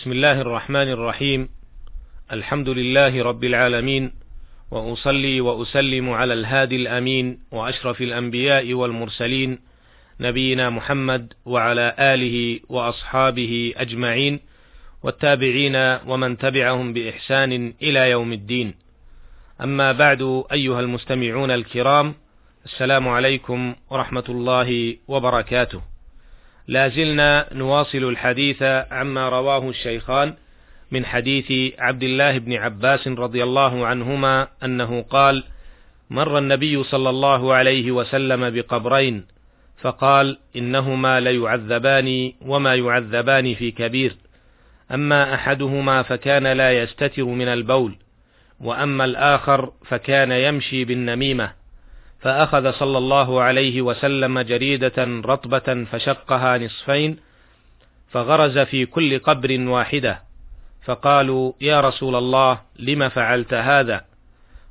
بسم الله الرحمن الرحيم. الحمد لله رب العالمين وأصلي وأسلم على الهادي الأمين وأشرف الأنبياء والمرسلين نبينا محمد وعلى آله وأصحابه أجمعين والتابعين ومن تبعهم بإحسان إلى يوم الدين. أما بعد أيها المستمعون الكرام السلام عليكم ورحمة الله وبركاته. لا زلنا نواصل الحديث عما رواه الشيخان من حديث عبد الله بن عباس رضي الله عنهما أنه قال مر النبي صلى الله عليه وسلم بقبرين فقال إنهما ليعذبان وما يعذبان في كبير أما أحدهما فكان لا يستتر من البول وأما الآخر فكان يمشي بالنميمة. فأخذ صلى الله عليه وسلم جريدة رطبة فشقها نصفين فغرز في كل قبر واحدة. فقالوا يا رسول الله لم فعلت هذا؟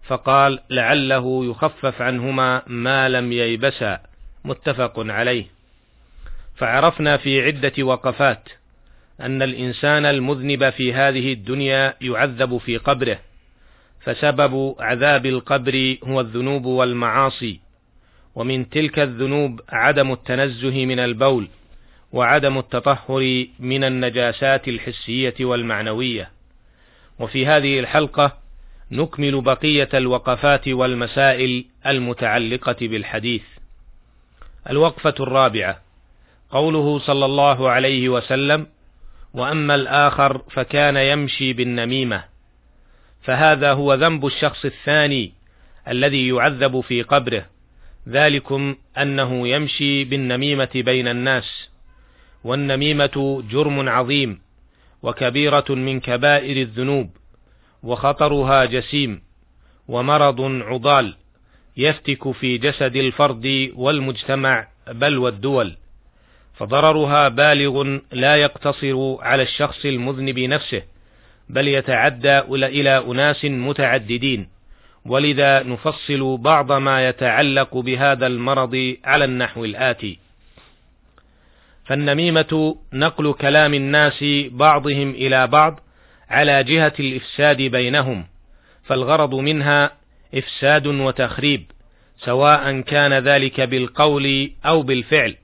فقال لعله يخفف عنهما ما لم ييبسا. متفق عليه. فعرفنا في عدة وقفات أن الإنسان المذنب في هذه الدنيا يعذب في قبره. فسبب عذاب القبر هو الذنوب والمعاصي ومن تلك الذنوب عدم التنزه من البول وعدم التطهر من النجاسات الحسية والمعنوية. وفي هذه الحلقة نكمل بقية الوقفات والمسائل المتعلقة بالحديث. الوقفة الرابعة قوله صلى الله عليه وسلم وأما الآخر فكان يمشي بالنميمة. فهذا هو ذنب الشخص الثاني الذي يعذب في قبره. ذلكم أنه يمشي بالنميمة بين الناس. والنميمة جرم عظيم وكبيرة من كبائر الذنوب وخطرها جسيم ومرض عضال يفتك في جسد الفرد والمجتمع بل والدول. فضررها بالغ لا يقتصر على الشخص المذنب نفسه بل يتعدى إلى أناس متعددين. ولذا نفصل بعض ما يتعلق بهذا المرض على النحو الآتي. فالنميمة نقل كلام الناس بعضهم إلى بعض على جهة الإفساد بينهم فالغرض منها إفساد وتخريب سواء كان ذلك بالقول أو بالفعل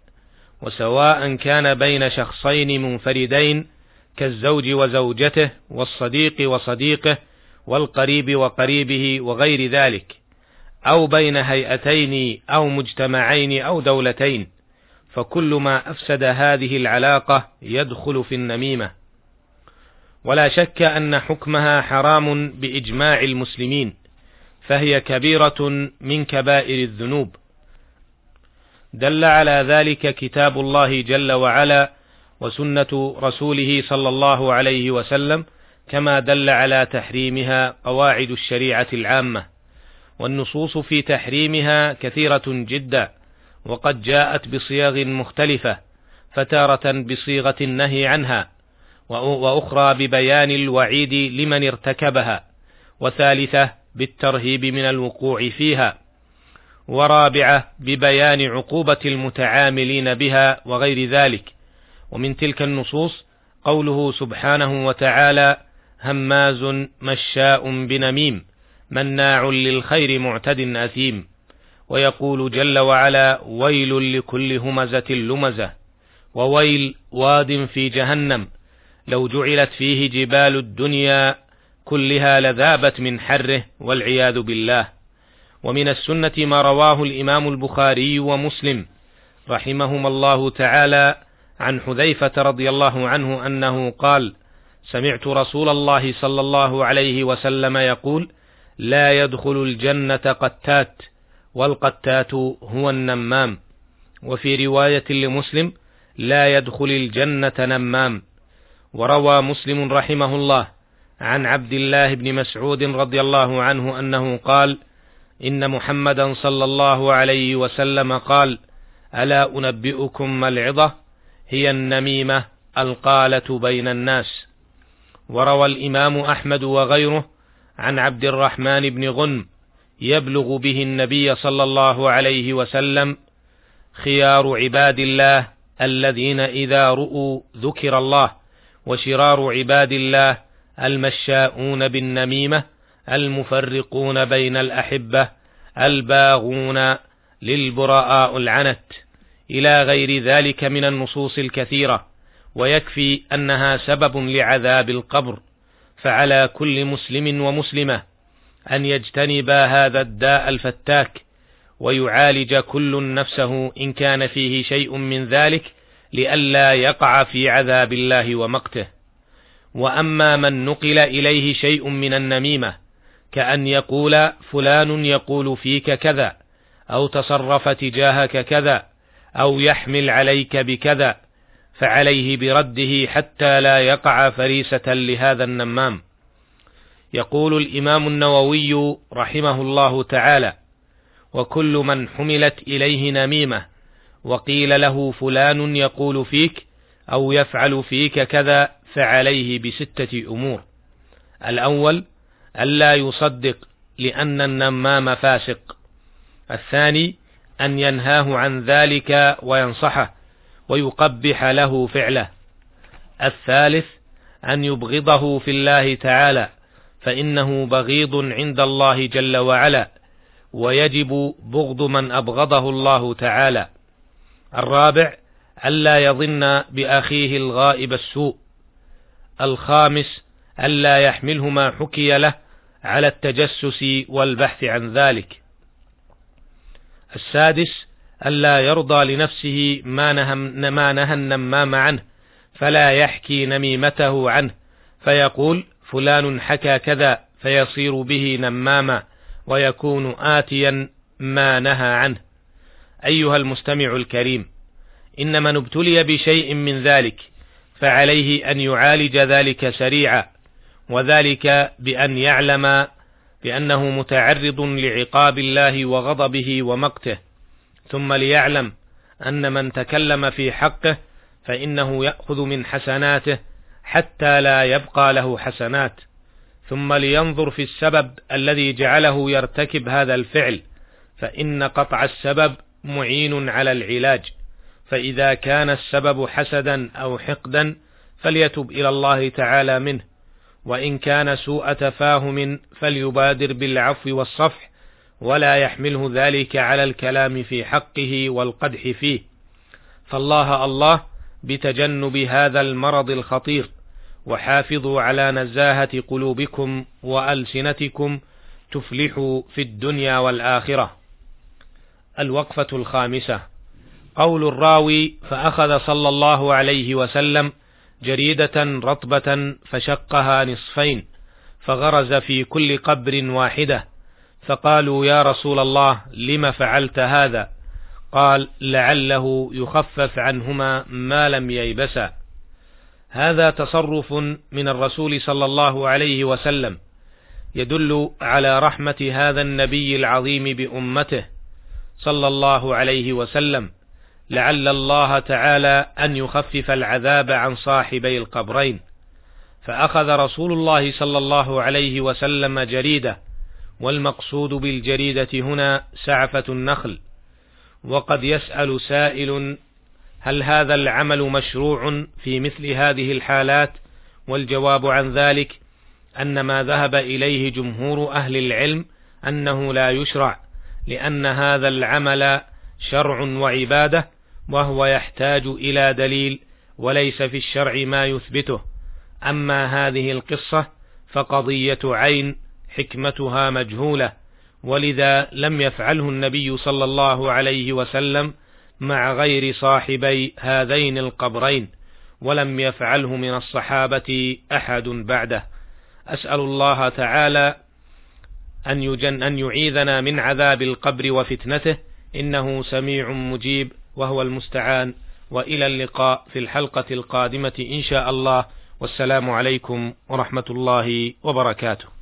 وسواء كان بين شخصين منفردين كالزوج وزوجته والصديق وصديقه والقريب وقريبه وغير ذلك أو بين هيئتين أو مجتمعين أو دولتين فكل ما أفسد هذه العلاقة يدخل في النميمة. ولا شك أن حكمها حرام بإجماع المسلمين فهي كبيرة من كبائر الذنوب. دل على ذلك كتاب الله جل وعلا وسنة رسوله صلى الله عليه وسلم كما دل على تحريمها قواعد الشريعة العامة. والنصوص في تحريمها كثيرة جدا وقد جاءت بصيغ مختلفة فتارة بصيغة النهي عنها وأخرى ببيان الوعيد لمن ارتكبها وثالثة بالترهيب من الوقوع فيها ورابعة ببيان عقوبة المتعاملين بها وغير ذلك. ومن تلك النصوص قوله سبحانه وتعالى هماز مشاء بنميم مناع للخير معتد أثيم ويقول جل وعلا ويل لكل همزة لمزة وويل واد في جهنم لو جعلت فيه جبال الدنيا كلها لذابت من حره والعياذ بالله ومن السنة ما رواه الإمام البخاري ومسلم رحمهما الله تعالى عن حذيفة رضي الله عنه أنه قال سمعت رسول الله صلى الله عليه وسلم يقول لا يدخل الجنة قتات والقتات هو النمام. وفي رواية لمسلم لا يدخل الجنة نمام. وروى مسلم رحمه الله عن عبد الله بن مسعود رضي الله عنه أنه قال إن محمدا صلى الله عليه وسلم قال ألا أنبئكم ما العظة؟ هي النميمة القالة بين الناس. وروى الإمام أحمد وغيره عن عبد الرحمن بن غنم يبلغ به النبي صلى الله عليه وسلم خيار عباد الله الذين إذا رؤوا ذكر الله وشرار عباد الله المشاؤون بالنميمة المفرقون بين الأحبة الباغون للبراء العنت. إلى غير ذلك من النصوص الكثيرة ويكفي أنها سبب لعذاب القبر فعلى كل مسلم ومسلمة أن يجتنب هذا الداء الفتاك ويعالج كل نفسه إن كان فيه شيء من ذلك لئلا يقع في عذاب الله ومقته. وأما من نقل إليه شيء من النميمة كأن يقول فلان يقول فيك كذا أو تصرف تجاهك كذا أو يحمل عليك بكذا فعليه برده حتى لا يقع فريسة لهذا النمام. يقول الإمام النووي رحمه الله تعالى وكل من حملت إليه نميمة وقيل له فلان يقول فيك أو يفعل فيك كذا فعليه بستة أمور. الأول ألا يصدق لأن النمام فاسق. الثاني أن ينهاه عن ذلك وينصحه ويقبح له فعله. الثالث أن يبغضه في الله تعالى فإنه بغيض عند الله جل وعلا ويجب بغض من أبغضه الله تعالى. الرابع ألا يظن بأخيه الغائب السوء. الخامس ألا يحمله ما حكي له على التجسس والبحث عن ذلك. السادس ألا يرضى لنفسه ما نهى, ما نهى النمام عنه فلا يحكي نميمته عنه فيقول فلان حكى كذا فيصير به نماما ويكون آتيا ما نهى عنه. أيها المستمع الكريم إن من ابتلي بشيء من ذلك فعليه أن يعالج ذلك سريعا وذلك بأن يعلم بأنه متعرض لعقاب الله وغضبه ومقته ثم ليعلم أن من تكلم في حقه فإنه يأخذ من حسناته حتى لا يبقى له حسنات ثم لينظر في السبب الذي جعله يرتكب هذا الفعل فإن قطع السبب معين على العلاج فإذا كان السبب حسدا أو حقدا فليتب إلى الله تعالى منه. وإن كان سوء تفاهم فليبادر بالعفو والصفح ولا يحمله ذلك على الكلام في حقه والقدح فيه فالله الله بتجنب هذا المرض الخطير وحافظوا على نزاهة قلوبكم وألسنتكم تفلحوا في الدنيا والآخرة. الوقفة الخامسة قول الراوي فأخذ صلى الله عليه وسلم جريدة رطبة فشقها نصفين فغرز في كل قبر واحدة فقالوا يا رسول الله لم فعلت هذا؟ قال لعله يخفف عنهما ما لم ييبسا. هذا تصرف من الرسول صلى الله عليه وسلم يدل على رحمة هذا النبي العظيم بأمته صلى الله عليه وسلم. لعل الله تعالى أن يخفف العذاب عن صاحبي القبرين. فأخذ رسول الله صلى الله عليه وسلم جريدة والمقصود بالجريدة هنا سعفة النخل. وقد يسأل سائل هل هذا العمل مشروع في مثل هذه الحالات؟ والجواب عن ذلك أن ما ذهب إليه جمهور أهل العلم أنه لا يشرع لأن هذا العمل شرع وعبادة وهو يحتاج إلى دليل وليس في الشرع ما يثبته. أما هذه القصة فقضية عين حكمتها مجهولة ولذا لم يفعله النبي صلى الله عليه وسلم مع غير صاحبي هذين القبرين ولم يفعله من الصحابة أحد بعده. أسأل الله تعالى أن يجن أن يعيذنا من عذاب القبر وفتنته إنه سميع مجيب. وهو المستعان. وإلى اللقاء في الحلقة القادمة إن شاء الله. والسلام عليكم ورحمة الله وبركاته.